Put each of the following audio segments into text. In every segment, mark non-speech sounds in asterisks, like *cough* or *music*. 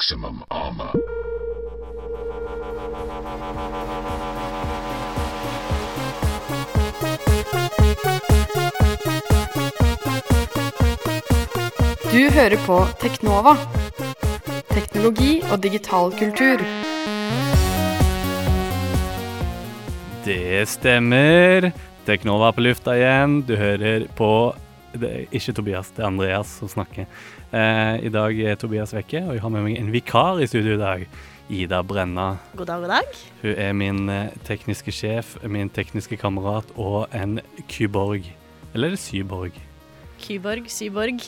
maximum armor. Du hører på Teknova. Teknologi og digital kultur. Det stemmer. Teknova er på lufta igjen. Du hører på det er Ikke Tobias, det er Andreas som snakker. Eh, I dag er Tobias vekke, og jeg har med meg en vikar i studio i dag. Ida Brenna. God dag, god dag. Hun er min eh, tekniske sjef, min tekniske kamerat og en kyborg. Eller er det syborg? Kyborg, Syborg.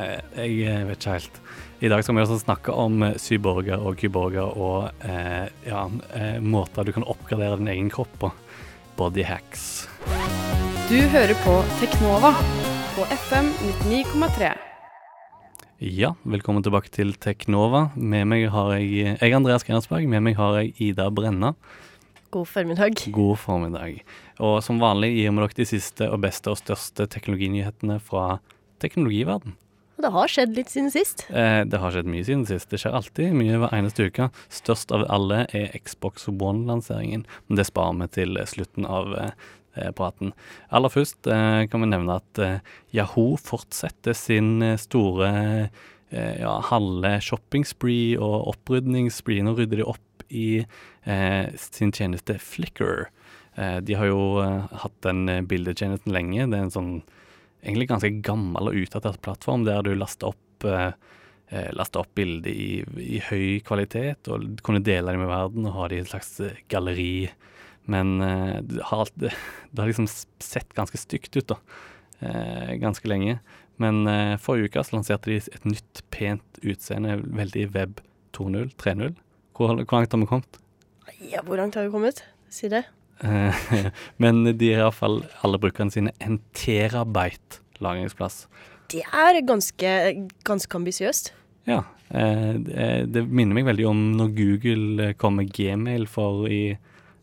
Eh, jeg eh, vet ikke helt. I dag skal vi også snakke om eh, syborger og kyborger og eh, ja, eh, måter du kan oppgradere din egen kropp på. Body hacks. Du hører på Teknova på FM 99,3. Ja, velkommen tilbake til Teknova. Med meg har jeg Jeg er Andreas Grenersberg. Med meg har jeg Ida Brenna. God formiddag. God formiddag. Og som vanlig gir vi dere de siste og beste og største teknologinyhetene fra teknologiverden. Og Det har skjedd litt siden sist. Eh, det har skjedd mye siden sist. Det skjer alltid mye hver eneste uke. Størst av alle er Xbox One-lanseringen, men det sparer vi til slutten av eh, praten. Aller først eh, kan vi nevne at eh, Yahoo fortsetter sin eh, store eh, ja, halve shopping-spree og opprydningsspree. Nå rydder de opp i eh, sin tjeneste Flickr. Eh, de har jo eh, hatt den eh, bildetjenesten lenge. Det er en sånn egentlig ganske gammel og utdatert plattform der du laster opp eh, eh, opp bilder i, i høy kvalitet og kunne dele dem med verden og ha det i et slags eh, galleri. Men eh, det, har, *laughs* det, har liksom sett ganske stygt ut, da. Eh, ganske lenge. Men eh, forrige uke så lanserte de et nytt, pent utseende, veldig web 2.0, 3.0. Hvor, hvor langt har vi kommet? Ja, hvor langt har vi kommet? Si det. *laughs* Men de har iallfall alle brukerne sine en terabyte lagringsplass. Det er ganske, ganske ambisiøst. Ja. Det, minner meg veldig om når Google kom med Gmail for i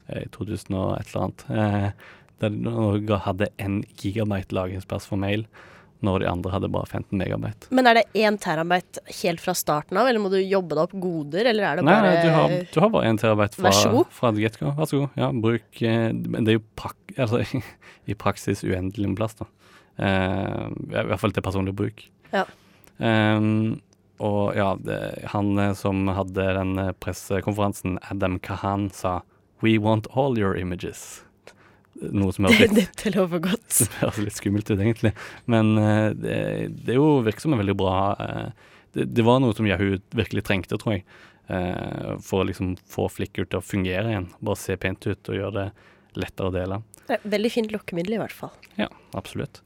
2000 og et eller annet. Eh, der Norge hadde én gigabyte lagringsplass for mail, når de andre hadde bare 15 megabyte. Men er det én terabyte helt fra starten av, eller må du jobbe deg opp goder, eller er det bare nei, du har, du har bare én terabyte fra, fra get-go. Vær så god. Ja, bruk eh, Men det er jo prak altså, *laughs* i praksis uendelig med plass, da. Uh, I hvert fall til personlig bruk. Ja. Um, og ja, det, han eh, som hadde den eh, pressekonferansen, Adam Kahan, sa We want all your images. Noe som høres litt, Dette lover godt. *laughs* som høres litt skummelt ut, egentlig. Men eh, det, det er jo virker som en veldig bra eh, det, det var noe som Yahoo virkelig trengte, tror jeg. eh, for å liksom få Flickr til å fungere igjen. Bare se pent ut og gjøre det lettere å dele. Veldig fint lokkemiddel, i hvert fall. Ja, absolutt.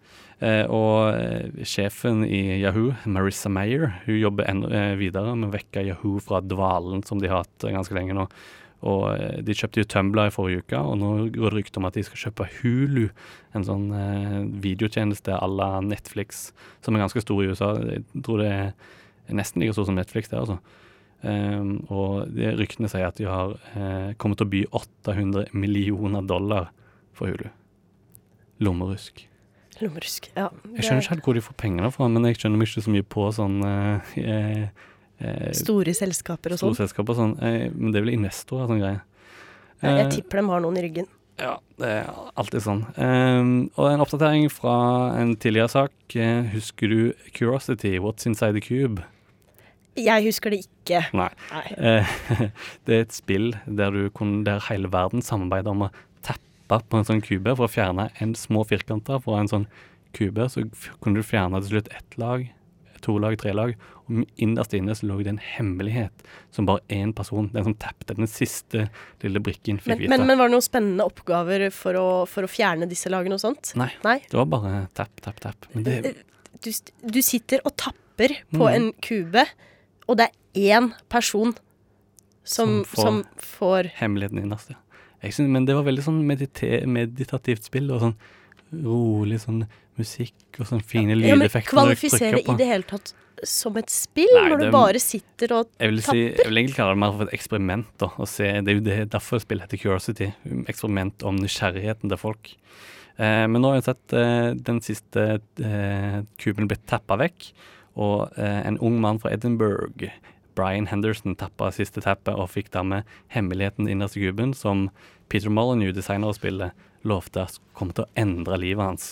Og sjefen i Yahoo, Marissa Mayer, hun jobber videre med å vekke Yahoo fra dvalen som de har hatt ganske lenge nå. Og eh, De kjøpte jo Tumblr i forrige uke, og nå går det rykter om at de skal kjøpe Hulu. En sånn eh, videotjeneste à la Netflix, som er ganske stor i USA. Jeg tror det er nesten like stor som Netflix der, altså. Um, og de ryktene sier at de har eh, kommet til å by 800 millioner dollar for Hulu. Lommerusk. Lommerusk. Ja. Jeg skjønner ikke helt hvor de får pengene fra, men jeg skjønner ikke så mye på sånn eh, eh, Store selskaper og store sånn. selskaper og sånn. Eh, men det er vel investorer og sånn greie. Eh, Jeg tipper de har noen i ryggen. ja, det er alltid sånn. Um, og en oppdatering fra en tidligere sak. Eh, husker du Curiosity, What's Inside the Cube? Jeg husker det ikke. Nei. Nei. Eh, *laughs* det er et spill der, du kunne, der hele verden samarbeider om å tappe på en sånn kube for å fjerne en små firkanter fra en sånn kube. Så kunne du fjerne til slutt ett lag, to lag, tre lag. Og innerst inne så lå det en hemmelighet som bare én person, den som tappte den siste lille brikken, fikk Men, vite. men, men var det noen spennende oppgaver for å, for å fjerne disse lagene og sånt? Nei. Nei. Det var bare tapp, tapp, tapp. Men det, Du, du sitter og tapper på mm. en kube, og det er én person som, Som får- som får hemmeligheten innerst, ja. Synes, men det var veldig sånn meditativt spill, og sånn rolig sånn musikk og sånn fine ja, lydeffekter. Ja, men Kvalifisere i det hele tatt som et spill, Nei, når det- du bare sitter og Jeg vil, si, jeg vil egentlig kalle det mer for et eksperiment. da, og se, Det er jo det, derfor spillet heter Curiosity. Eksperiment om nysgjerrigheten til folk. Eh, men nå har jeg sett eh, den siste eh, kuben blitt tappa vekk, og eh, en ung mann fra Edinburgh, Brian Henderson tappa siste tappet og fikk dermed hemmeligheten innerst i kuben, som Peter Molyneux, designer av spillet, lovte at kom til å endre livet hans.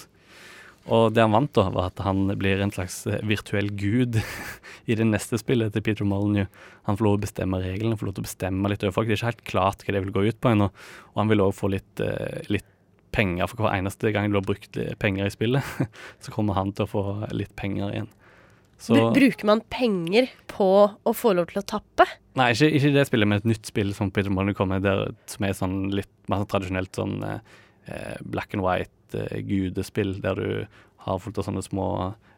Og det han vant, da, var at han blir en slags eh, virtuell gud *laughs* i det neste spillet til Peter Molyneux. Han får lov å bestemme reglene, får lov til å bestemme litt over folk. Det er ikke helt klart hva det vil gå ut på ennå. Og han vil òg få litt, eh, litt penger for hver eneste gang du har brukt eh, penger i spillet. *laughs* Så kommer han til å få litt penger igjen. Så, Bruker man penger på å få lov til å tappe? nei, ikke, ikke det spillet, men et nytt spill som Peter Molyneux kommer med, der, som er sånn litt mer tradisjonelt sånn black and white eh, der du har fullt av sånne små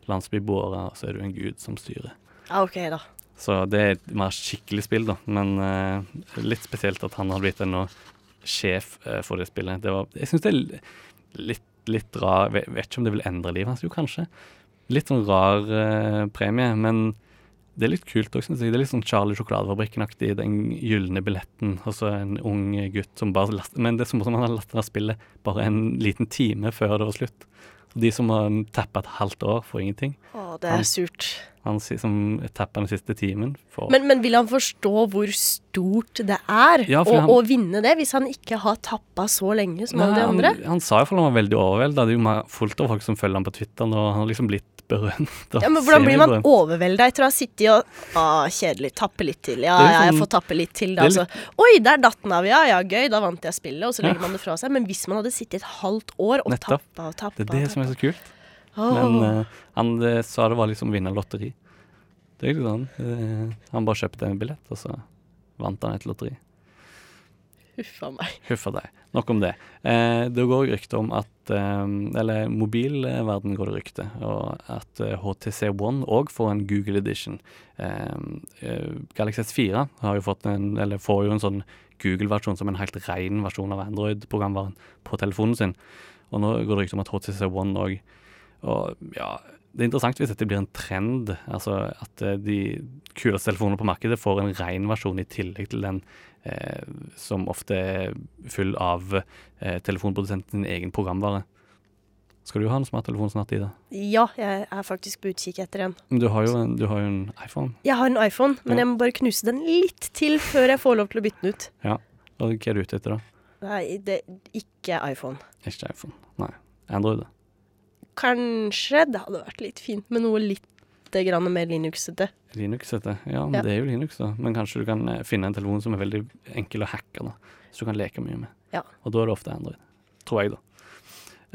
landsbyboere, og så er du en gud som styrer. Ja, OK, da. Så det er et mer skikkelig spill, da. Men eh, litt spesielt at han har blitt en sjef eh, for det spillet. Det var, jeg syns det er litt, litt rar Vet, vet ikke om det vil endre livet hans, jo kanskje. Litt sånn rar eh, premie, men det er litt kult òg, syns jeg. Det er litt sånn Charlie Sjokoladefabrikken-aktig, den gylne billetten, og så en ung gutt som bare laster Men det er som om han har latt det spillet bare en liten time før det var slutt. Og de som har tappa et halvt år, får ingenting. Å, det Han- er surt. Han som tappa den siste timen, får Men, men vil han forstå hvor stort det er Ja, å, han- å vinne det, hvis han ikke har tappa så lenge som alle de andre? Han, han sa iallfall han var veldig overvelda. Det er jo fullt av folk som følger han på Twitter og Han har liksom blitt berømt. *laughs* Ja, men Hvordan blir man overvelda etter å ha sittet og Å, kjedelig. Tappe litt til. Ja, ja, jeg liksom- får tappe litt til, da. er Altså. Oi, der datt den av, ja. Ja, gøy. Da vant jeg spillet. Og så legger man det fra seg. Men hvis man hadde sittet et halvt år og Nettopp. tappa og tappa Det er det som er så kult. Oh. Men uh, han det, sa det var liksom å vinne lotteri. Det er ikke sånn. Uh, han bare kjøpte en billett, og så vant han et lotteri. Huffa meg. Huffa deg. Nok om det. Eh, det går rykte om at eh, Eller mobilverden går det rykte, og at eh, HTC One òg får en Google edition. Eh, eh, Galaxy S4 har jo fått en, eller får jo en sånn Google-versjon som en helt ren versjon av Android-programvaren på telefonen sin. Og nå går det rykte om at HTC One òg Og ja, det er interessant hvis dette blir en trend. Altså at eh, de kuleste telefonene på markedet får en ren versjon i tillegg til den eh, som ofte er full av eh, telefonprodusenten sin egen programvare. Skal du ha en smarttelefon snart, Ida? Ja, jeg er faktisk på utkikk etter en. Men Du har jo en, du har jo en iPhone. Jeg har en iPhone, men Ja. jeg må bare knuse den litt til før jeg får lov til å bytte den ut. Og hva er du ute etter, da? Nei, det ikke iPhone. Ikke iPhone. Nei. Android. Kanskje det hadde vært litt fint med noe litt grann mer Linux-ete. Linux heter. Ja, men Ja. det er jo Linux, da. Men kanskje du kan eh, finne en telefon som er veldig enkel å hacke, da. Så du kan leke mye med. Ja. Og da er det ofte Android. Tror jeg, da.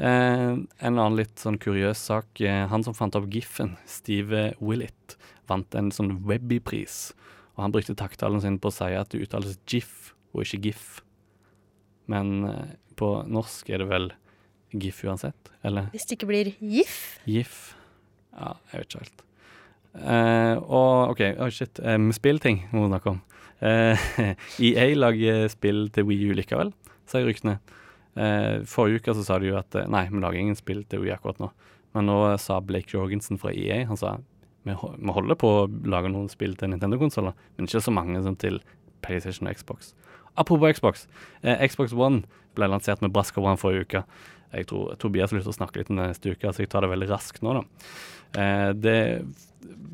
Eh, en annen litt sånn kuriøs sak. Eh, han som fant opp GIF-en, Steve Willett, vant en sånn Webby-pris. Og han brukte takttalen sin på å si at det uttales GIF og ikke GIF. Men eh, på norsk er det vel GIF uansett, eller? Hvis det ikke blir GIF. GIF Ja, jeg vet ikke helt. Uh, og OK, oh shit. Um, spillting må vi snakke om. *laughs* Uh, EA lager spill til Wii U likevel, sier ryktene. Uh, forrige uke så sa de jo at eh, nei, vi lager ingen spill til Wii akkurat nå. Men nå eh, sa Blake Jorgensen fra EA Han sa vi, holder på å lage noen spill til Nintendo-konsoller, men ikke så mange som til PlayStation og Xbox. Apropos Xbox. Eh, Xbox One ble lansert med brask og brann forrige uke. Jeg tror Tobias har lyst til å snakke litt om det neste uke, så jeg tar det veldig raskt nå, da. Eh, det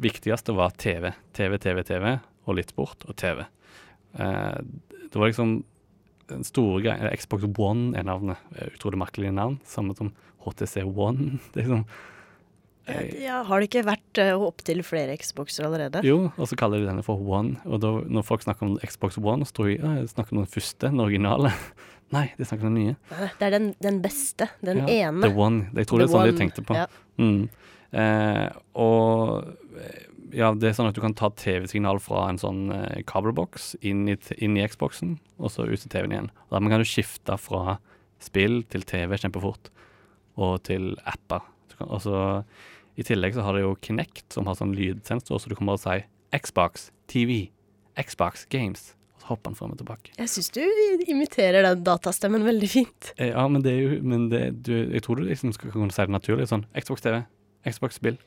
viktigste var TV. TV, TV, TV, og litt bort, og TV. Eh, det var liksom den store greia Xbox One er navnet. Eh, Utrolig merkelig navn. Samme som HTC One. *laughs* Det er liksom eh, Ja, har det ikke vært uh, opptil flere Xboxer allerede? Jo, og så kaller de denne for One. Og da, når folk snakker om Xbox One, så tror jeg ja, snakker om den første, den originale. *laughs* Nei, de snakker om den nye. Det er den, den beste. Den ja, ene. The One. Jeg tror The det er sånn One, de tenkte på. ja. Mm. Eh, og ja, det er sånn at du kan ta TV-signal fra en sånn eh, kabelboks inn i, inn i Xboxen, og så ut til TV-en igjen. Og Dermed kan du skifte fra spill til TV kjempefort, og til apper. Og så I tillegg så har det jo Kinect, som har sånn lydsensor, så du kan bare si Xbox, TV, Xbox, Games. Hopper han frem og tilbake. Jeg syns du imiterer den datastemmen veldig fint. Eh, Ja, men det er jo men det, du, Jeg tror du liksom skal kunne si det naturlig. Sånn Xbox TV, Xbox spill.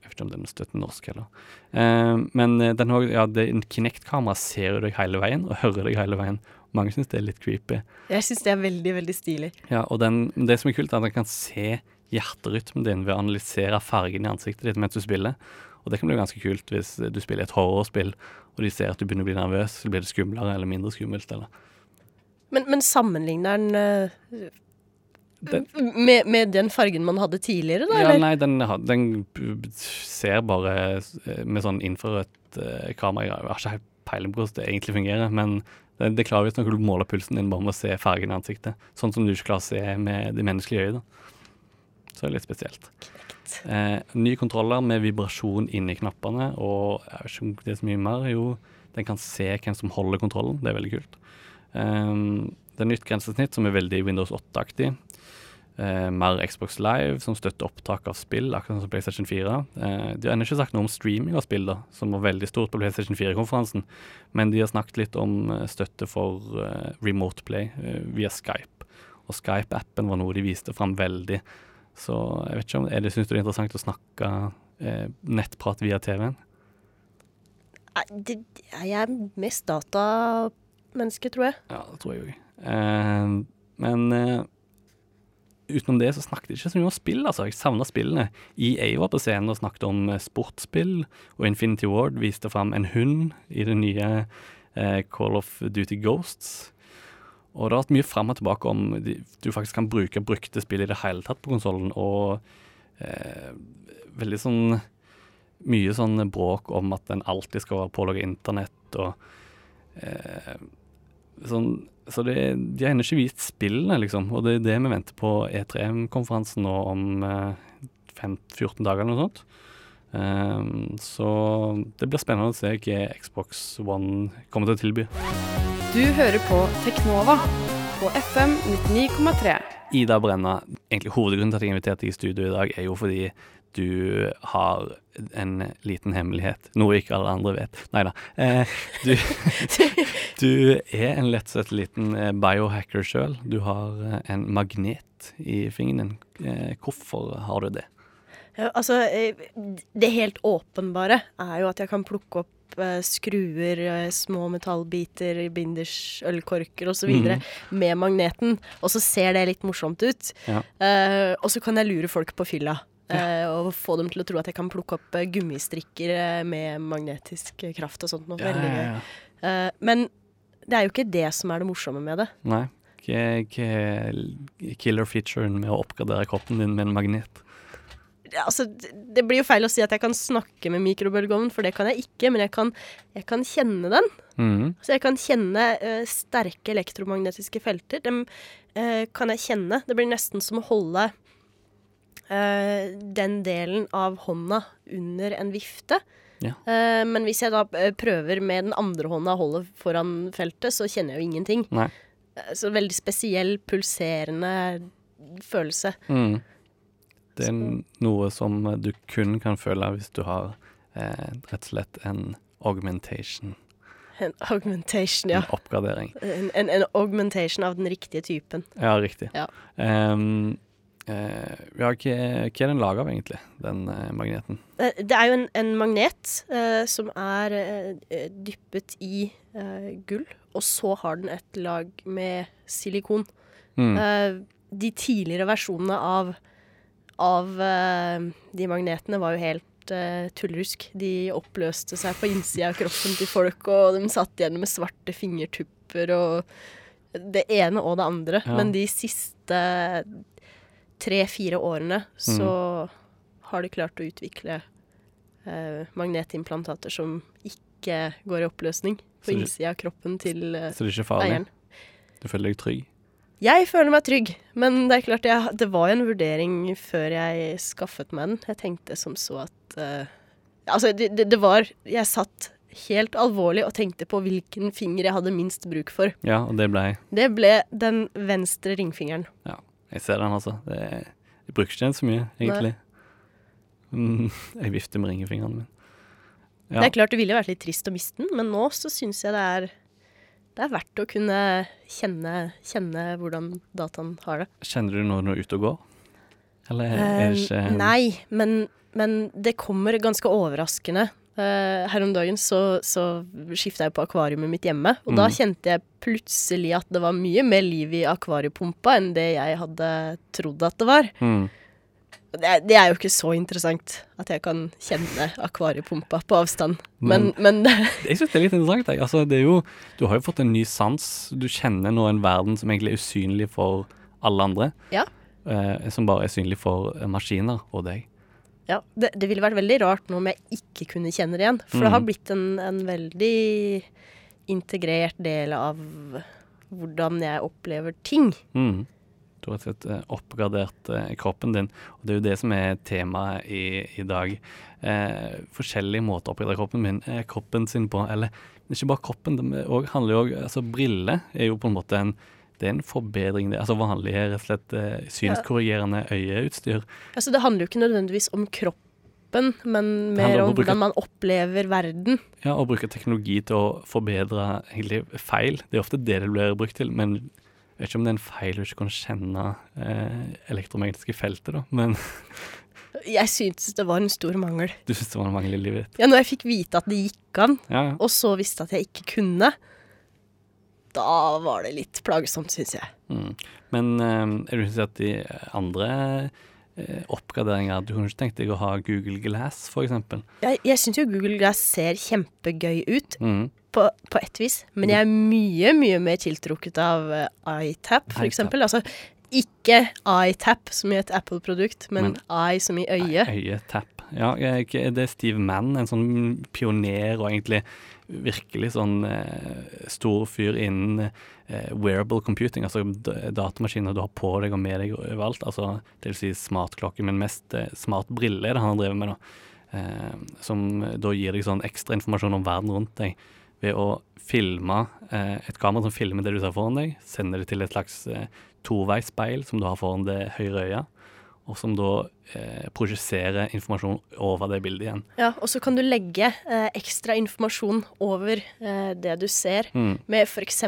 Jeg vet ikke om den støtter norsk heller. Uh, men eh, den har, ja, Kinect-kamera ser deg hele veien, og hører deg hele veien. Mange syns det er litt creepy. Jeg syns det er veldig, veldig stilig. Ja, og den, det som er kult, er at den kan se hjerterytmen din ved å analysere fargen i ansiktet ditt mens du spiller. Og det kan bli ganske kult hvis du spiller et horrorspill, og de ser at du begynner å bli nervøs, så blir det skumlere eller mindre skummelt. eller Men, men sammenligner den Den- med, med den fargen man hadde tidligere, da? Ja, eller? nei, den, den ser bare eh, med sånn infrarødt eh, kamera Jeg har ikke helt peiling på hvordan det egentlig fungerer, men det, det klarer visstnok å måle pulsen din bare med å se fargen i ansiktet. Sånn som du ikke klarer å se med det menneskelige øyet. da. Så det er litt spesielt. Eh, ny kontroller med vibrasjon inni knappene, og jeg vet ikke om det er så mye mer. Jo, den kan se hvem som holder kontrollen. Det er veldig kult. Eh, det er nytt grensesnitt som er veldig Windows 8-aktig. Eh, mer Xbox Live, som støtter opptak av spill, akkurat som PlayStation 4. Eh, de har ennå ikke sagt noe om streaming av spill, da, som var veldig stort på PlayStation 4-konferansen. Men de har snakket litt om eh, støtte for eh, remote play eh, via Skype. Og Skype-appen var noe de viste fram veldig. Så jeg vet ikke om er det, Syns du det er interessant å snakke eh, nettprat via TV-en? Jeg er mest datamenneske, tror jeg. Ja, det tror jeg òg. Eh, men eh, utenom det så snakket jeg ikke så mye om spill, altså. Jeg savna spillene. EA var på scenen og snakket om eh, sportsspill, og Infinity Ward viste fram en hund i det nye eh, Call of Duty Ghosts. Og det har vært mye fram og tilbake om de, du faktisk kan bruke brukte spill i det hele tatt på konsollen, og eh, veldig sånn mye sånn bråk om at den alltid skal være pålogga internett og eh, sånn, Så det, de har ennå ikke vist spillene, liksom. Og det er det vi venter på E3-konferansen nå om eh, fem, 14 dager eller noe sånt. Um, så det blir spennende å se hva Xbox One kommer til å tilby. Du hører på Teknova på FM 99,3. Ida Brenna, egentlig hovedgrunnen til at jeg inviterte deg i studio i dag, er jo fordi du har en liten hemmelighet, noe ikke alle andre vet. Nei da. Eh, du, *laughs* du er en lettsøt liten eh, biohacker sjøl. Du har eh, en magnet i fingeren. Eh, hvorfor har du det? Ja, altså, eh, det helt åpenbare er jo at jeg kan plukke opp skruer, eh, små metallbiter, binders, ølkorker osv. Mm. med magneten, og så ser det litt morsomt ut. Ja. Uh, og så kan jeg lure folk på fylla. Ja. og få dem til å tro at jeg kan plukke opp eh, gummistrikker eh, med magnetisk kraft og sånt. Noe. Veldig gøy. Ja, men det er jo ikke det som er det morsomme med det. Nei. Hva hva er killer-featuren med å oppgradere kroppen din med en magnet? Altså, det- blir jo feil å si at jeg kan snakke med mikrobølgeovnen, for det kan jeg ikke. Men jeg kan, jeg kan kjenne den. Mm. Så jeg kan kjenne uh, sterke elektromagnetiske felter. Dem uh, kan jeg kjenne. Det blir nesten som å holde uh, den delen av hånda under en vifte. Ja. Men hvis jeg da prøver med den andre hånda å holde foran feltet, så kjenner jeg jo ingenting. Nei. Så veldig spesiell, pulserende følelse. Mm. Det er noe som du kun kan føle hvis du har eh, rett og slett en augmentation. En augmentation, ja. En oppgradering. En, en, en augmentation av den riktige typen. Ja, riktig. Ja. Um, uh, ja, hva, hva er den laga av, egentlig, den uh, magneten? Eh, Det er jo en, en magnet uh, som er dyppet i gull, og så har den et lag med silikon. Mm. De tidligere versjonene av, av eh, de magnetene var jo helt eh, tullrusk. De oppløste seg på innsida av kroppen til folk, og de satt igjen med svarte fingertupper og det ene og det andre. Ja. Men de siste tre-fire årene så har de klart å utvikle eh, magnetimplantater som ikke går i oppløsning på innsida av kroppen til eh, Så det er farlig? eieren. Du føler deg trygg? Jeg føler meg trygg, men det er klart jeg, det var jo en vurdering før jeg skaffet meg den. Jeg tenkte som så at uh, Altså, det, det, det var Jeg satt helt alvorlig og tenkte på hvilken finger jeg hadde minst bruk for. Ja, og det ble Det ble den venstre ringfingeren. Ja, Jeg ser den, altså. Det, jeg bruker ikke den så mye, egentlig. Mm, jeg vifter med ringfingeren min. Ja. Det er klart det ville vært litt trist å miste den, men nå så syns jeg det er det er verdt å kunne kjenne, kjenne hvordan dataen har det. Kjenner du når du er ute og går? Eller er det ikke Eh, nei, men, men det kommer ganske overraskende. Eh, her om dagen så, så skifta jeg på akvariumet mitt hjemme, og da Mm. kjente jeg plutselig at det var mye mer liv i akvariepumpa enn det jeg hadde trodd at det var. Mm. Det, det er jo ikke så interessant at jeg kan kjenne akvariepumpa på avstand. Men, men, *laughs* Jeg syns det er litt interessant. Jeg. Altså, det er jo, du har jo fått en ny sans. Du kjenner nå en verden som egentlig er usynlig for alle andre. Ja. Eh, som bare er synlig for eh, maskiner og deg. ja, det, det ville vært veldig rart nå om jeg ikke kunne kjenne det igjen. For det har Mm. blitt en, en veldig integrert del av hvordan jeg opplever ting. Mm. Du har rett og slett eh, oppgradert eh, kroppen din, og det er jo det som er temaet i, i dag. Eh, forskjellige måter å oppgradere kroppen, min, eh, kroppen sin på. Eller ikke bare kroppen, det er også, handler jo òg Altså, briller er jo på en måte en det er en forbedring. Det. Altså vanlige rett og slett synskorrigerende øyeutstyr. Altså, det handler jo ikke nødvendigvis om kroppen, men mer om om bruke- hvordan man opplever verden. Ja, Å bruke teknologi til å forbedre egentlig feil. Det er ofte det det blir brukt til. Men jeg vet ikke om det er en feil å ikke kunne kjenne eh, elektromagnetiske feltet, da. Men *laughs* Jeg syntes det var en stor mangel. du syntes det var en mangel i livet ditt. Ja, når jeg fikk vite at det gikk an, Ja, ja. og så visste at jeg ikke kunne, da var det litt plagsomt, syns jeg. Mm. Men eh, er du si at de andre eh, oppgraderinger Du kunne ikke tenkt deg å ha Google Glass, eksempel? Jeg, jeg syns jo Google Glass ser kjempegøy ut, Mm. På, på ett vis, men jeg er mye, mye mer tiltrukket av uh, iTap, for eksempel. Altså ikke iTap som i et Apple-produkt, men, Men- i som i øyet. Øyetap. Ja, det er Steve Mann, en sånn pioner og egentlig virkelig sånn eh, stor fyr innen eh, wearable computing, altså datamaskiner du har på deg og med deg overalt. Altså, det vil si smartklokke, men mest eh, smart brille er det han har drevet med, da. Eh, som da gir deg sånn ekstra informasjon om verden rundt deg ved å filme eh, et kamera som filmer det du ser foran deg, sender det til et slags eh, toveisspeil som du har foran det høyre øyet, og som da eh, projiserer informasjon over det bildet igjen. Ja, og så kan du legge eh, ekstra informasjon over eh, det du ser, Mm. med f.eks.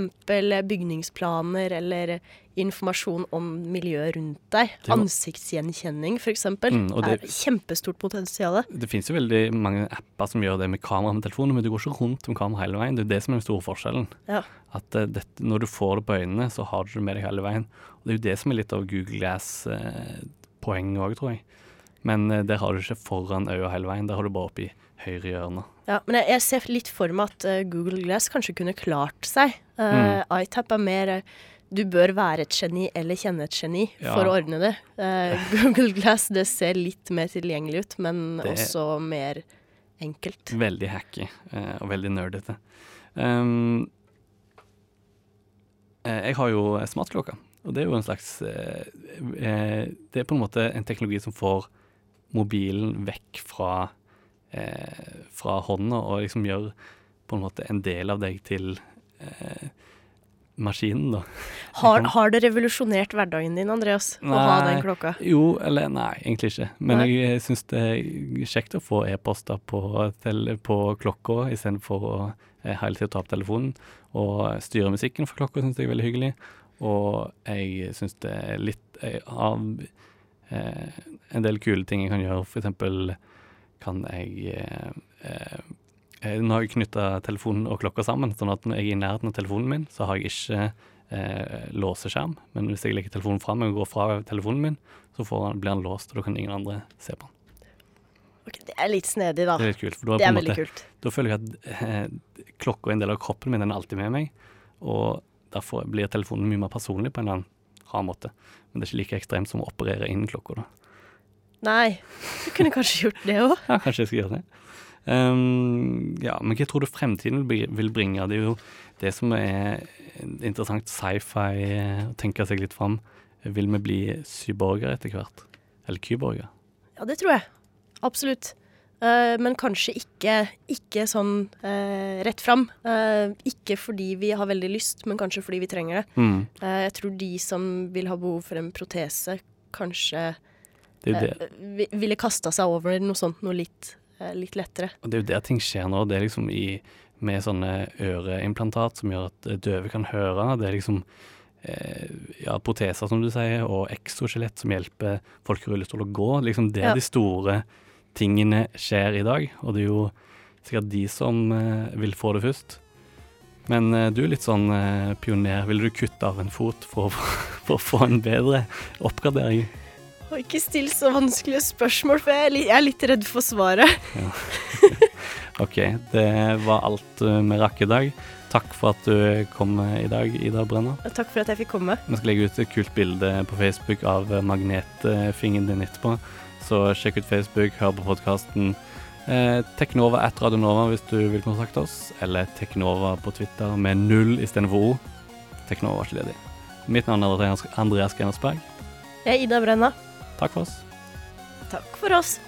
bygningsplaner eller informasjon om miljøet rundt deg. Var- Ansiktsgjenkjenning, f.eks. Mm, det- er kjempestort potensial. Det finnes jo veldig mange apper som gjør det med kamera med telefonen, men du går ikke rundt med kamera hele veien. Det er det som er den store forskjellen. Ja. At eh, dette, når du får det på øynene, så har du det med deg hele veien. Og det er jo det som er litt av Google Glass-poenget òg, tror jeg. Men eh, der har du ikke foran øya hele veien, der har du bare oppi høyre hjørne. Ja, men jeg, jeg ser litt for meg at uh, Google Glass kanskje kunne klart seg. Uh, iTap er mer uh, du bør være et geni eller kjenne et geni Ja. for å ordne det. *laughs* Google Glass det ser litt mer tilgjengelig ut, men Det- også mer enkelt. Veldig hacky og veldig nerdete. Um, jeg har jo smartklokke, og det er jo en slags eh, eh, Det er på en måte en teknologi som får mobilen vekk fra, eh, fra hånda og liksom gjør på en måte en del av deg til eh, maskinen, da. *laughs* Har, har det revolusjonert hverdagen din, Andreas, å ha den klokka? Jo, eller nei, egentlig ikke. Men Nei. jeg syns det er kjekt å få e-poster på, på klokka istedenfor å hele tida ta opp telefonen. Og styre musikken for klokka syns jeg er veldig hyggelig. Og jeg syns det er litt av eh, en del kule ting jeg kan gjøre. For eksempel kan jeg eh, eh, Nå har jeg knytta telefonen og klokka sammen, sånn at når jeg er i nærheten av telefonen min, så har jeg ikke eh, låseskjerm. Men hvis jeg legger telefonen fra meg og går fra telefonen min, så får han, blir han låst, og da kan ingen andre se på den. Ok, det er litt snedig, da. Det er litt kult. For da, er en veldig måte, kult. da føler jeg at eh, klokka er en del av kroppen min, den er alltid med meg. Og derfor blir telefonen mye mer personlig på en eller annen rar måte. Men det er ikke like ekstremt som å operere innen klokka, da. Nei, du kunne kanskje gjort det òg. *laughs* Ja, kanskje jeg skal gjøre det. Um, ja, men hva tror du fremtiden vil bringe? Det er jo det som er interessant sci-fi, eh, å tenke seg litt fram. Vil vi bli syborgere etter hvert? Eller kyborger? Ja, det tror jeg. Absolutt. Eh, men kanskje ikke, ikke sånn eh, rett fram. Eh, ikke fordi vi har veldig lyst, men kanskje fordi vi trenger det. Mm, jeg tror de som vil ha behov for en protese, kanskje det er det. ville kasta seg over noe sånt, noe litt, litt lettere. Og det er jo der ting skjer nå. Det er liksom i, med sånne øreimplantat som gjør at døve kan høre. Det er liksom ja, proteser, som du sier, og exoskjelett som hjelper folk i rullestol å gå. Liksom det Ja. de store tingene skjer i dag. Og det er jo sikkert de som eh, vil få det først. Men eh, du er litt sånn eh, pioner. Ville du kutte av en fot for, *laughs* for å få en bedre oppgradering? Og ikke still så vanskelige spørsmål, for jeg er litt, redd for svaret. *laughs* OK, det var alt vi rakk i dag. Takk for at du kom i dag, Ida Brenna. Takk for at jeg fikk komme. Vi skal legge ut et kult bilde på Facebook av magnetfingeren din etterpå. Så sjekk ut Facebook, hør på podkasten. Eh, Teknova at Radionova hvis du vil kontakte oss, eller Teknova på Twitter med null istedenfor O. Teknova var ikke ledig. Mitt navn er Andreas Andreas Jeg er Ida Brenna. Takk for oss. Takk for oss.